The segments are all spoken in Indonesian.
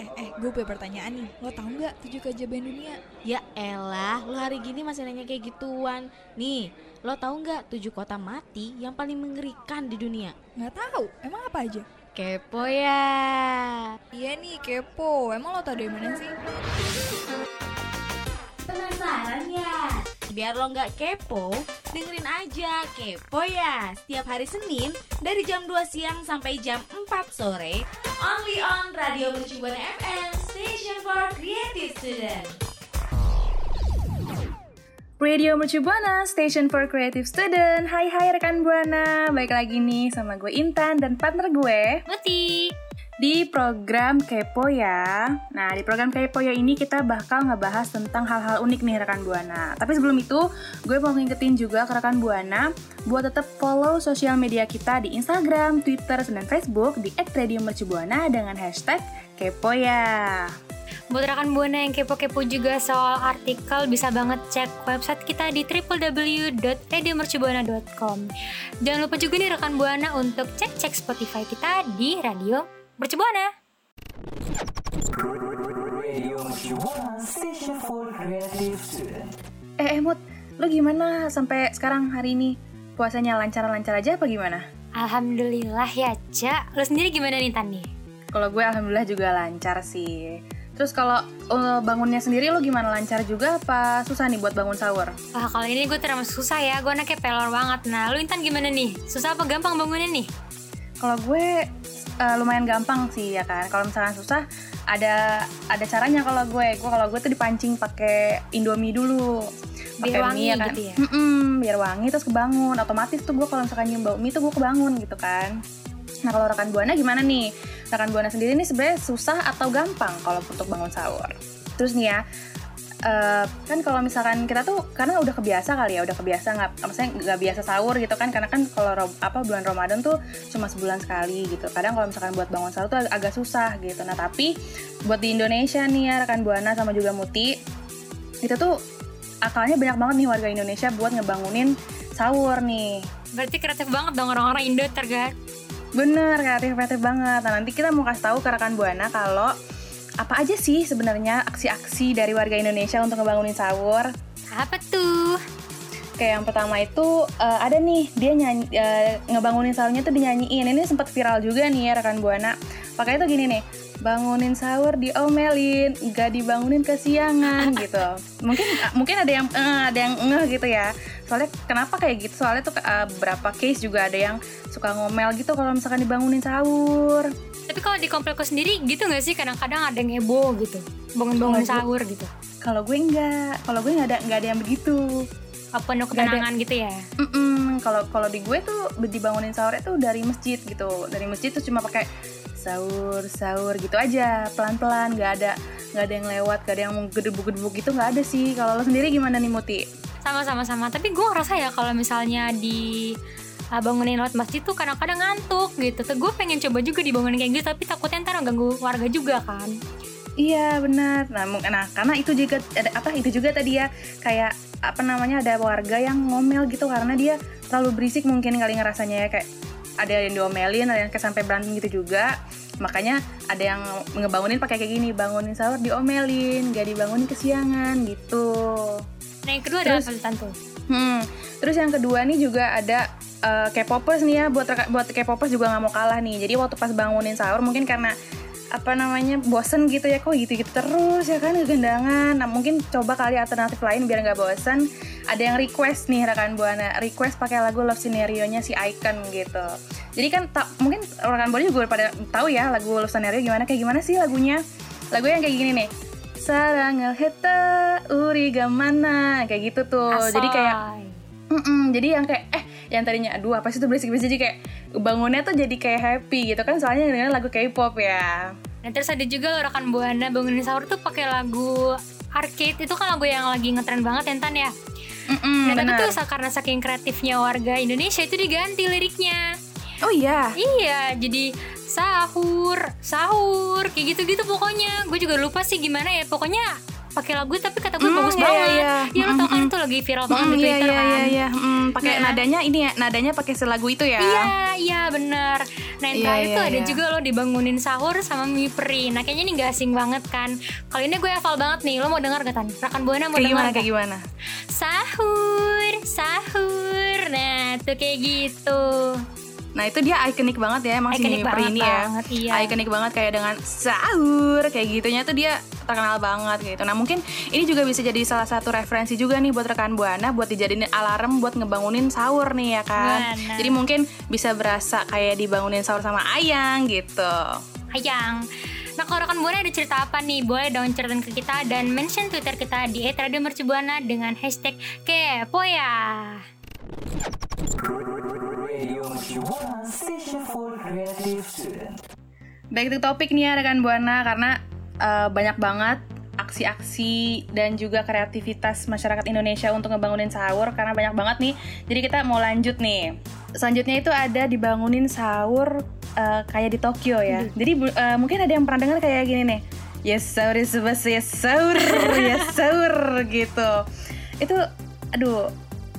Eh, eh, gue punya pertanyaan nih. Lo tau nggak tujuh keajaiban dunia? Ya elah, lo hari gini masih nanya kayak gituan. Nih, lo tahu nggak tujuh kota mati yang paling mengerikan di dunia? Nggak tahu. Emang apa aja? Kepo ya. Iya nih, kepo. Emang lo tau dari mana sih? Penasaran ya? Biar lo nggak kepo, dengerin aja Kepo ya Setiap hari Senin dari jam 2 siang sampai jam 4 sore Only on Radio Mercubuana FM Station for Creative Student Radio Mercu Buana, Station for Creative Student. Hai hai rekan Buana, balik lagi nih sama gue Intan dan partner gue. Muti di program Kepo ya. Nah, di program Kepo ya ini kita bakal ngebahas tentang hal-hal unik nih rekan Buana. Tapi sebelum itu, gue mau ngingetin juga ke rekan Buana buat tetap follow sosial media kita di Instagram, Twitter, dan Facebook di @radiomercubuana dengan hashtag Kepo ya. Buat rekan Buana yang kepo-kepo juga soal artikel bisa banget cek website kita di www.radiomercubuana.com. Jangan lupa juga nih rekan Buana untuk cek-cek Spotify kita di Radio Mercubuana. Eh, eh Mut, lu gimana sampai sekarang hari ini? Puasanya lancar-lancar aja apa gimana? Alhamdulillah ya, Cak. Lo sendiri gimana nih, Tan nih? Kalau gue alhamdulillah juga lancar sih. Terus kalau uh, bangunnya sendiri lo gimana lancar juga apa susah nih buat bangun sahur? Wah, kalau ini gue termasuk susah ya. Gue anaknya pelor banget. Nah, lu Intan gimana nih? Susah apa gampang bangunnya nih? Kalau gue uh, lumayan gampang sih ya kan. Kalau misalnya susah ada ada caranya kalau gue. Gue kalau gue tuh dipancing pakai Indomie dulu. Biar Pakai wangi mie kan. gitu ya? Mm-mm, biar wangi terus kebangun. Otomatis tuh gue kalau misalkan nyium bau mie tuh gue kebangun gitu kan. Nah kalau rekan buana gimana nih? Rekan buana sendiri nih sebenarnya susah atau gampang kalau untuk bangun sahur? Terus nih ya, eh, kan kalau misalkan kita tuh karena udah kebiasa kali ya, udah kebiasa nggak, maksudnya nggak biasa sahur gitu kan? Karena kan kalau apa bulan Ramadan tuh cuma sebulan sekali gitu. Kadang kalau misalkan buat bangun sahur tuh ag- agak susah gitu. Nah tapi buat di Indonesia nih ya rekan buana sama juga Muti, kita tuh akalnya banyak banget nih warga Indonesia buat ngebangunin sahur nih. Berarti kreatif banget dong orang-orang Indo tergat. Bener, kreatif-kreatif banget. Nah, nanti kita mau kasih tahu ke rekan Buana kalau apa aja sih sebenarnya aksi-aksi dari warga Indonesia untuk ngebangunin sahur. Apa tuh? Kayak yang pertama itu eh, ada nih dia nyanyi eh, ngebangunin sahurnya tuh dinyanyiin. Ini sempat viral juga nih ya rekan Buana. Pakainya tuh gini nih. Bangunin sahur diomelin, gak dibangunin kesiangan gitu. Mungkin mungkin ada yang eh, ada yang ngeh gitu ya. Soalnya kenapa kayak gitu? Soalnya tuh eh, beberapa case juga ada yang suka ngomel gitu kalau misalkan dibangunin sahur. Tapi kalau di komplekku sendiri gitu gak sih? Kadang-kadang ada yang heboh gitu. Bangun-bangun sahur gitu. Kalau gue enggak, kalau gue nggak ada nggak ada yang begitu. Apa penuh Nggak ada. ketenangan gitu ya? Kalau kalau di gue tuh dibangunin sahurnya tuh dari masjid gitu. Dari masjid tuh cuma pakai sahur sahur gitu aja, pelan-pelan, nggak ada nggak ada yang lewat, nggak ada yang mau gedebuk-gedebuk gitu nggak ada sih. Kalau lo sendiri gimana nih Muti? Sama-sama sama. Tapi gue ngerasa ya kalau misalnya di uh, bangunin lewat masjid tuh kadang-kadang ngantuk gitu. Tuh gue pengen coba juga dibangunin kayak gitu, tapi takutnya ntar ganggu warga juga kan. Iya benar. Nah, mung- nah karena itu juga ada apa itu juga tadi ya kayak apa namanya ada warga yang ngomel gitu karena dia terlalu berisik mungkin kali ngerasanya ya kayak ada yang diomelin, ada yang sampai berantem gitu juga. Makanya ada yang ngebangunin pakai kayak gini, bangunin sahur diomelin, gak dibangunin kesiangan gitu. Nah yang kedua ada Terus- apa Tantu? Hmm. Terus yang kedua nih juga ada eh, K-popers nih ya buat buat K-popers juga nggak mau kalah nih. Jadi waktu pas bangunin sahur mungkin karena apa namanya bosen gitu ya kok gitu-gitu terus ya kan kegendangan. Nah mungkin coba kali alternatif lain biar nggak bosen. Ada yang request nih rekan buana request pakai lagu Love Scenario-nya si Icon gitu. Jadi kan ta- mungkin rekan buana juga pada tahu ya lagu Love Scenario gimana kayak gimana sih lagunya. Lagu yang kayak gini nih. Sarangel heta uriga mana kayak gitu tuh. Jadi kayak Asoy. Mm-mm, jadi yang kayak eh yang tadinya aduh apa sih itu berisik-berisik jadi kayak bangunnya tuh jadi kayak happy gitu kan soalnya dengan lagu K-pop ya. Nah terus ada juga loh rekan buana bangunin sahur tuh pakai lagu arcade itu kan lagu yang lagi ngetren banget ya Tan ya. Mm-mm, Nah tapi tuh karena saking kreatifnya warga Indonesia itu diganti liriknya. Oh iya. Iya jadi sahur sahur kayak gitu-gitu pokoknya. Gue juga lupa sih gimana ya pokoknya pakai lagu tapi kata gue Hmm, bagus iya, banget. iya. Ya lo tau kan Mm, itu lagi viral banget Mm, di iya Twitter iya kan. iya iya Mm, pakai Nah. nadanya ini ya nadanya pakai selagu itu ya Iya, iya bener Nah yang Iya, terakhir iya, tuh ada iya. juga lo dibangunin sahur sama mie peri Nah kayaknya ini gak asing banget kan Kali ini gue hafal banget nih, lo mau denger gak Tan? Rekan Buana mau gak? kayak gimana Sahur, sahur Nah tuh kayak gitu nah itu dia ikonik banget ya emang si Mimi Peri banget ini ya banget, iya. ikonik banget kayak dengan sahur kayak gitunya tuh dia terkenal banget gitu nah mungkin ini juga bisa jadi salah satu referensi juga nih buat rekan buana buat dijadiin alarm buat ngebangunin sahur nih ya kan Benar. jadi mungkin bisa berasa kayak dibangunin sahur sama ayang gitu Ayang Nah kalau rekan Buana ada cerita apa nih? Boleh dong ceritain ke kita dan mention Twitter kita di @radiomercubuana dengan hashtag kepo ya. Baik itu topik nih ya rekan Buana karena eh, banyak banget aksi-aksi dan juga kreativitas masyarakat Indonesia untuk ngebangunin sahur karena banyak banget nih. Jadi kita mau lanjut nih. Selanjutnya itu ada dibangunin sahur eh, kayak di Tokyo ya. Jadi bu- eh, mungkin ada yang pernah dengar kayak gini nih. Yes sahur best, yes sahur, yes sahur gitu. Itu aduh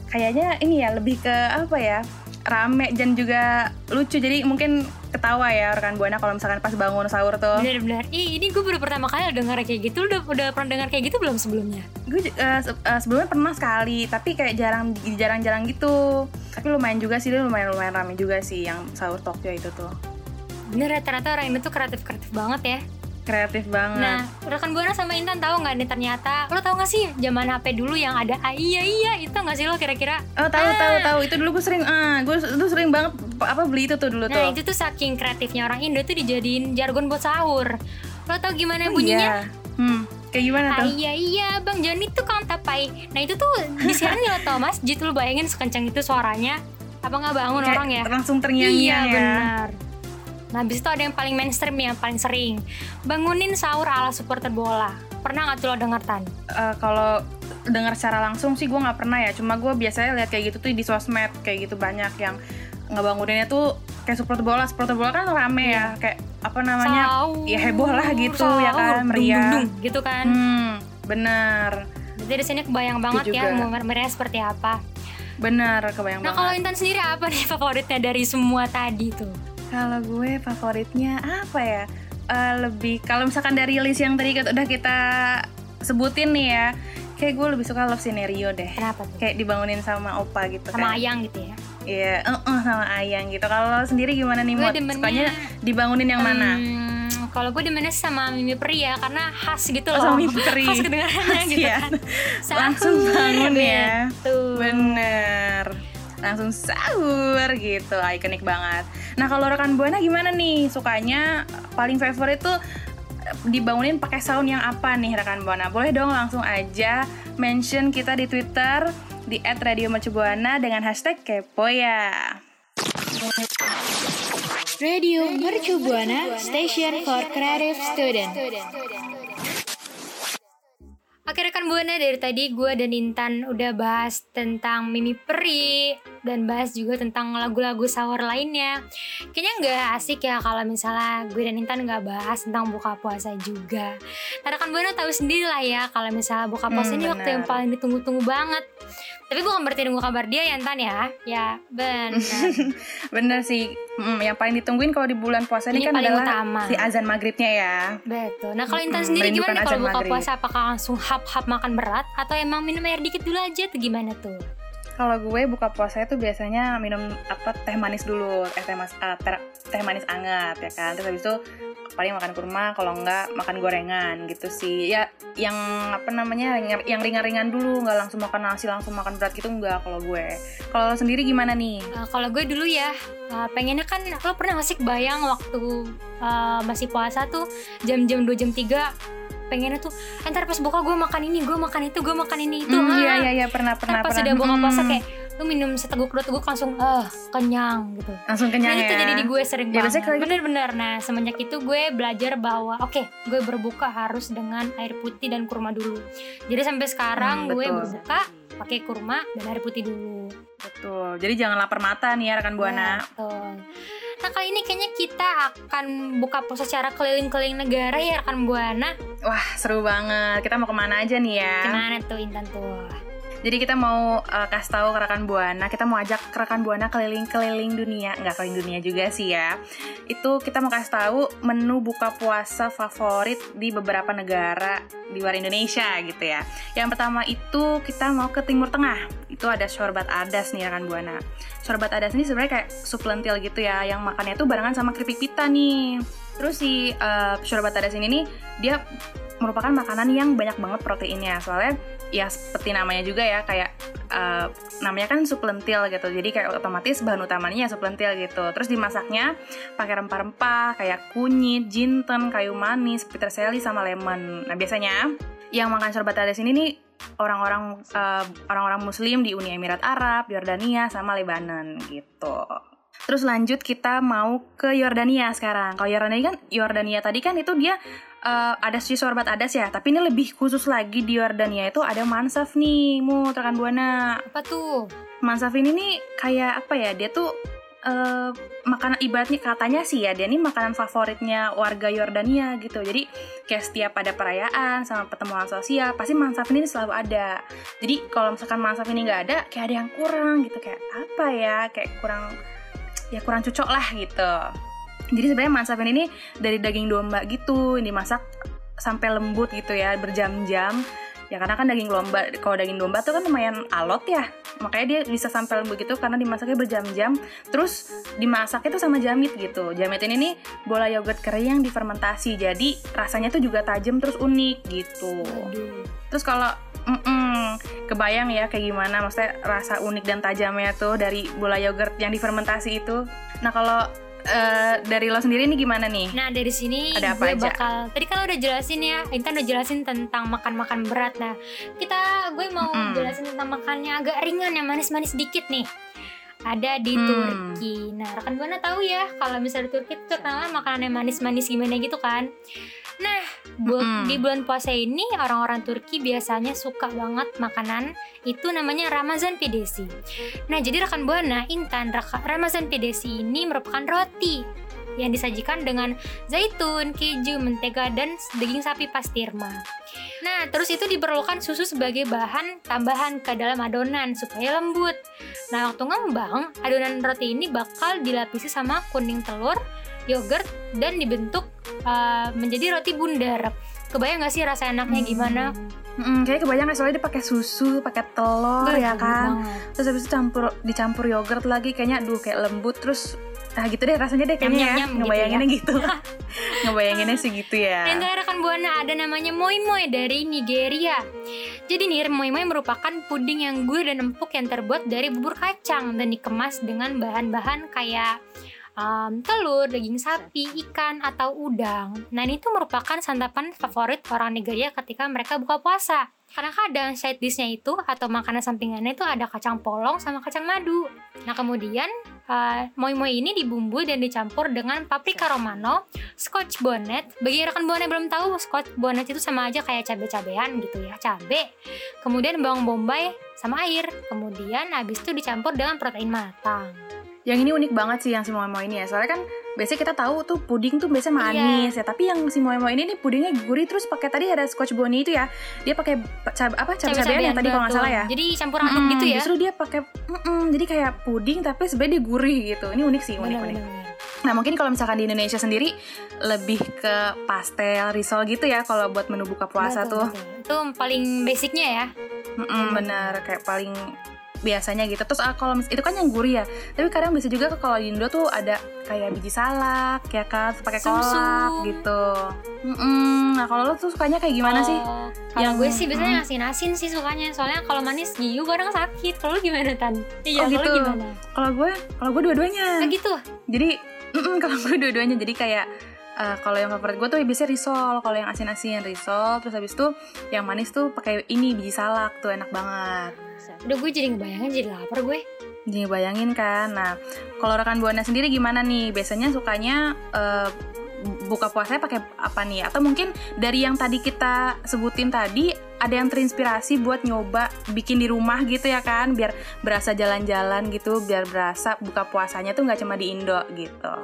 kayaknya ini ya lebih ke apa ya? rame dan juga lucu jadi mungkin ketawa ya rekan buana kalau misalkan pas bangun sahur tuh Bener-bener. Ih ini gue baru pertama kali denger kayak gitu. Udah, udah pernah dengar kayak gitu belum sebelumnya? gue eh, se- eh, sebelumnya pernah sekali tapi kayak jarang jarang-jarang gitu tapi lumayan juga sih lumayan lumayan rame juga sih yang sahur Tokyo itu tuh Bener ya ternyata orang tuh kreatif-kreatif banget ya. Kreatif banget Nah, rekan Buana sama Intan tahu nggak nih ternyata lo tahu nggak sih zaman HP dulu yang ada ah, iya iya itu nggak sih lo kira-kira? oh tahu tahu tahu itu dulu gue sering ah gue dulu sering banget apa beli itu tuh dulu Nah tuh itu tuh saking kreatifnya orang Indo tuh dijadiin jargon buat sahur. Lo tau gimana Oh, bunyinya? iya. hmm kayak gimana Ah, tuh iya iya bang Joni tuh kan tapai. Nah itu tuh di Loto Masjid lo bayangin sekencang itu suaranya. Apa nggak bangun Kayak orang ya? langsung terngiang-ngiang Iya ya benar. Nah habis itu ada yang paling mainstream yang paling sering. Bangunin sahur ala supporter bola. Pernah gak tuh lo denger Tan? Eh, kalau dengar secara langsung sih gue nggak pernah ya. Cuma gue biasanya lihat kayak gitu tuh di sosmed kayak gitu banyak yang ngebanguninnya tuh kayak supporter bola. Supporter bola kan rame ya kayak apa namanya? Sahur, ya heboh lah gitu ya sahur, kan dung, meriah. dung, dung, Gitu kan. Hmm bener. Jadi di sini kebayang banget ya mau meriah seperti apa. Bener kebayang Nah kalau banget. Intan sendiri apa nih favoritnya dari semua tadi tuh? Kalau gue favoritnya apa ya Eh, lebih kalau misalkan dari list yang tadi kita- udah kita sebutin nih ya kayak gue lebih suka love scenario deh Kenapa tuh? kayak dibangunin sama opa gitu Sama kan Ayang gitu ya Iya, eh sama ayang gitu. Kalau sendiri gimana nih, Mot? demennya- Sukanya dibangunin yang mana? Hmm, kalau gue demennya sama Mimi Peri ya karena khas gitu Oh, loh. sama Mimi Peri. Khas kedengarannya gitu Iya. kan. Langsung bangun ya. gitu. Bener. Langsung sahur gitu, ikonik banget. Nah kalau rekan buana gimana nih? Sukanya paling favorit tuh dibangunin pakai sound yang apa nih rekan buana? Boleh dong langsung aja mention kita di Twitter di @radiomercubuana dengan hashtag kepo ya. Radio Mercu Buana Station for Creative Student. Oke rekan buana dari tadi gue dan Intan udah bahas tentang Mimi Peri dan bahas juga tentang lagu-lagu sahur lainnya. Kayaknya nggak asik ya kalau misalnya gue dan Intan nggak bahas tentang buka puasa juga. Nah, rekan buana tahu sendiri lah ya kalau misalnya buka puasa Hmm, ini waktu benar. yang paling ditunggu-tunggu banget. Tapi bukan berarti nunggu kabar dia ya Intan ya. Ya benar. Bener sih, Mm, yang paling ditungguin kalau di bulan puasa ini, Ini kan adalah utama. si azan maghribnya ya. Betul. Nah kalau Intan Mm-mm, sendiri gimana kalau buka maghrib. puasa? Apakah langsung hap-hap makan berat atau emang minum air dikit dulu aja tuh gimana tuh? Kalau gue buka puasa itu biasanya minum apa teh manis dulu, eh, teh, mas, ah, teh, teh manis anget ya kan. Terus habis itu paling makan kurma, kalau enggak makan gorengan gitu sih. Ya yang apa namanya yang- ringan-ringan dulu, nggak langsung makan nasi, langsung makan berat gitu enggak kalau gue. Kalau sendiri gimana nih? Uh, kalau gue dulu ya uh, pengennya kan lo pernah gak sih kebayang waktu uh, masih puasa tuh jam-jam 2 jam 3 pengennya tuh entar pas buka gue makan ini gue makan itu gue makan ini itu Hmm, ah. iya iya iya pernah Ntar pernah pas pernah. udah buka Hmm, puasa kayak lo minum seteguk dua teguk langsung ah kenyang gitu langsung kenyang Nah, itu ya. jadi di gue sering Ya, banget gitu. bener-bener nah semenjak itu gue belajar bahwa oke gue berbuka harus dengan air putih dan kurma dulu jadi sampai sekarang Hmm, gue betul. berbuka pakai kurma dan air putih dulu Betul. Jadi jangan lapar mata nih ya rekan buana. Betul. Nah kali ini kayaknya kita akan buka puasa secara keliling-keliling negara ya rekan buana. Wah, seru banget. Kita mau ke mana aja nih ya? Gimana tuh Intan tuh? Jadi kita mau uh, kasih tahu ke rekan Buana, kita mau ajak ke rekan Buana keliling-keliling dunia, nggak keliling dunia juga sih ya. Itu kita mau kasih tahu menu buka puasa favorit di beberapa negara di luar Indonesia gitu ya. Yang pertama itu kita mau ke Timur Tengah. Itu ada sorbat adas nih rekan Buana. Sorbat adas ini sebenarnya kayak sup lentil gitu ya, yang makannya tuh barengan sama keripik pita nih. Terus si uh, sorbat adas ini nih dia merupakan makanan yang banyak banget proteinnya soalnya ya seperti namanya juga ya kayak uh, namanya kan sup lentil gitu jadi kayak otomatis bahan utamanya ya sup lentil gitu terus dimasaknya pakai rempah-rempah kayak kunyit jinten kayu manis peterseli sama lemon nah biasanya yang makan sorbat adas ini nih orang-orang uh, orang-orang muslim di Uni Emirat Arab Yordania sama Lebanon gitu Terus lanjut kita mau ke Yordania sekarang. Kalau Yordania kan Yordania tadi kan itu dia uh, ada si sorbat adas ya, tapi ini lebih khusus lagi di Yordania itu ada mansaf nih, mu rekan buana. Apa tuh? Mansaf ini nih kayak apa ya? Dia tuh uh, makanan ibaratnya katanya sih ya dia ini makanan favoritnya warga Yordania gitu. Jadi kayak setiap ada perayaan sama pertemuan sosial pasti mansaf ini selalu ada. Jadi kalau misalkan mansaf ini nggak ada kayak ada yang kurang gitu. Kayak apa ya? Kayak kurang ya kurang cocok lah gitu. Jadi sebenarnya masakan ini dari daging domba gitu ini dimasak sampai lembut gitu ya berjam-jam ya karena kan daging domba kalau daging domba tuh kan lumayan alot ya. Makanya dia bisa sampai lembut gitu karena dimasaknya berjam-jam. Terus dimasak itu sama jamit gitu. Jamit ini nih bola yogurt kering yang difermentasi. Jadi rasanya tuh juga tajam terus unik gitu. Terus kalau Mm -mm, kebayang ya kayak gimana maksudnya rasa unik dan tajamnya tuh dari bola yogurt yang difermentasi itu. Nah kalau uh, dari lo sendiri nih gimana nih? Nah dari sini Ada apa gue aja? bakal tadi kan lo udah jelasin ya, Intan udah jelasin tentang makan-makan berat. Nah kita gue mau mm jelasin tentang makannya agak ringan yang manis-manis dikit nih ada di hmm. Turki. Nah, rekan buana tahu ya kalau misalnya di Turki itu terkenal makanan yang manis-manis gimana gitu kan. Nah, bu mm. di bulan puasa ini orang-orang Turki biasanya suka banget makanan itu namanya Ramazan Pidesi. Nah, jadi rekan buana, Intan, Ramazan Pidesi ini merupakan roti yang disajikan dengan zaitun, keju, mentega, dan daging sapi pastirma. Nah, terus itu diperlukan susu sebagai bahan tambahan ke dalam adonan supaya lembut. Nah, waktu ngembang, adonan roti ini bakal dilapisi sama kuning telur, yogurt, dan dibentuk uh, menjadi roti bundar. Kebayang gak sih rasa enaknya gimana? Hmm, kayak kebayang gak soalnya dia pakai susu, pakai telur ya kan. Banget. Terus habis itu campur dicampur yogurt lagi kayaknya aduh kayak lembut terus Nah gitu deh rasanya deh kayaknya nyam, nyam, ya Ngebayanginnya gitu, ya. gitu. Ngebayanginnya sih gitu ya Dan rekan Buana ada namanya moi moi dari Nigeria Jadi nih moi moi merupakan puding yang gurih dan empuk yang terbuat dari bubur kacang Dan dikemas dengan bahan-bahan kayak um, telur, daging sapi, ikan, atau udang. Nah ini tuh merupakan santapan favorit orang Nigeria ketika mereka buka puasa. Karena kadang side dishnya itu atau makanan sampingannya itu ada kacang polong sama kacang madu. Nah kemudian uh, moi moi ini dibumbui dan dicampur dengan paprika romano, scotch bonnet. Bagi rekan buana yang belum tahu, scotch bonnet itu sama aja kayak cabe-cabean gitu ya, cabe. Kemudian bawang bombay sama air. Kemudian habis itu dicampur dengan protein matang yang ini unik banget sih yang si moemo ini ya. Soalnya kan biasanya kita tahu tuh puding tuh biasanya iya. manis iya. ya. Tapi yang si moemo ini nih pudingnya gurih. Terus pakai tadi ada scotch bonnie itu ya. Dia pakai cab apa? Cabai cabean yang tadi kalau nggak salah ya. Jadi campuran aduk gitu ya? justru dia pakai mm -mm, jadi kayak puding tapi sebenarnya dia gurih gitu. Ini unik sih unik unik. Nah mungkin kalau misalkan di Indonesia sendiri lebih ke pastel, risol gitu ya kalau buat menu buka puasa betul, tuh. Betul. Itu paling basicnya ya. Mm -mm, bener. Kayak paling biasanya gitu. Terus ah, kalau itu kan yang gurih ya. Tapi kadang bisa juga kalau di Indo tuh ada kayak biji salak ya kan pakai kolak gitu. Mm -mm. nah kalau lo tuh sukanya kayak gimana oh, sih yang gue sih biasanya asin asin sih sukanya. Soalnya kalau manis giu kadang sakit. Kalau gimana tan? Iya oh, gitu. gimana? Kalau gue kalau gue dua-duanya. Nah, gitu? Jadi mm -mm, kalau gue dua-duanya. Jadi kayak uh, kalau yang favorit gue tuh biasanya risol. Kalau yang asin-asin risol. Terus habis itu yang manis tuh pakai ini biji salak tuh. Enak banget udah gue jadi ngebayangin jadi lapar gue. Jadi bayangin kan. Nah kalau rekan buana sendiri gimana nih? Biasanya sukanya uh, buka puasanya pakai apa nih? Atau mungkin dari yang tadi kita sebutin tadi ada yang terinspirasi buat nyoba bikin di rumah gitu ya kan? Biar berasa jalan-jalan gitu biar berasa buka puasanya tuh nggak cuma di Indo gitu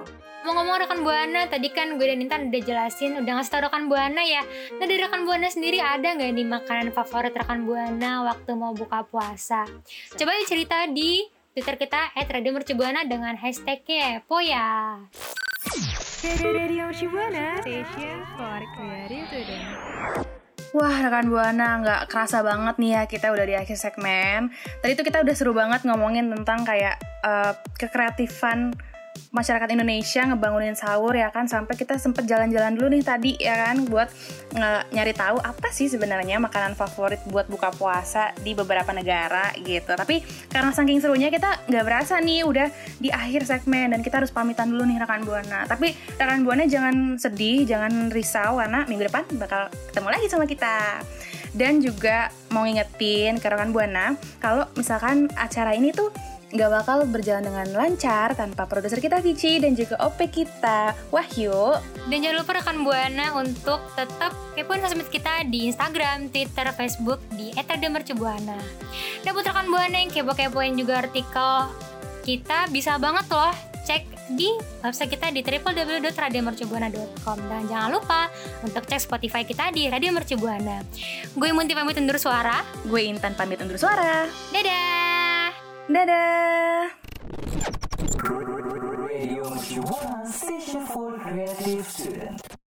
Mau ngomong rekan Buana, tadi kan gue dan Intan udah jelasin, udah ngasih tau rekan Buana ya. Nah dari rekan Buana sendiri ada nggak nih makanan favorit rekan Buana waktu mau buka puasa? Coba cerita di Twitter kita @radiomercubuana dengan hashtag kepo ya. Wah rekan Buana nggak kerasa banget nih ya kita udah di akhir segmen. Tadi tuh kita udah seru banget ngomongin tentang kayak uh, kekreatifan masyarakat Indonesia ngebangunin sahur ya kan sampai kita sempet jalan-jalan dulu nih tadi ya kan buat nge- nyari tahu apa sih sebenarnya makanan favorit buat buka puasa di beberapa negara gitu. Tapi karena saking serunya kita nggak berasa nih udah di akhir segmen dan kita harus pamitan dulu nih rekan buana. Tapi rekan buana jangan sedih, jangan risau karena minggu depan bakal ketemu lagi sama kita. Dan juga mau ngingetin ke rekan buana kalau misalkan acara ini tuh nggak bakal berjalan dengan lancar tanpa produser kita Vici dan juga OP kita Wahyu. Dan jangan lupa rekan Buana untuk tetap kepoin sosmed kita di Instagram, Twitter, Facebook di @radiomercubuana. Dan buat rekan Buana yang kepo-kepoin juga artikel kita bisa banget loh cek di website kita di www.radiomercubuana.com dan jangan lupa untuk cek Spotify kita di Radio Mercubuana. Gue Munti pamit undur suara. Gue Intan pamit undur suara. Dadah. Dadah. Radio Station for Creative Student.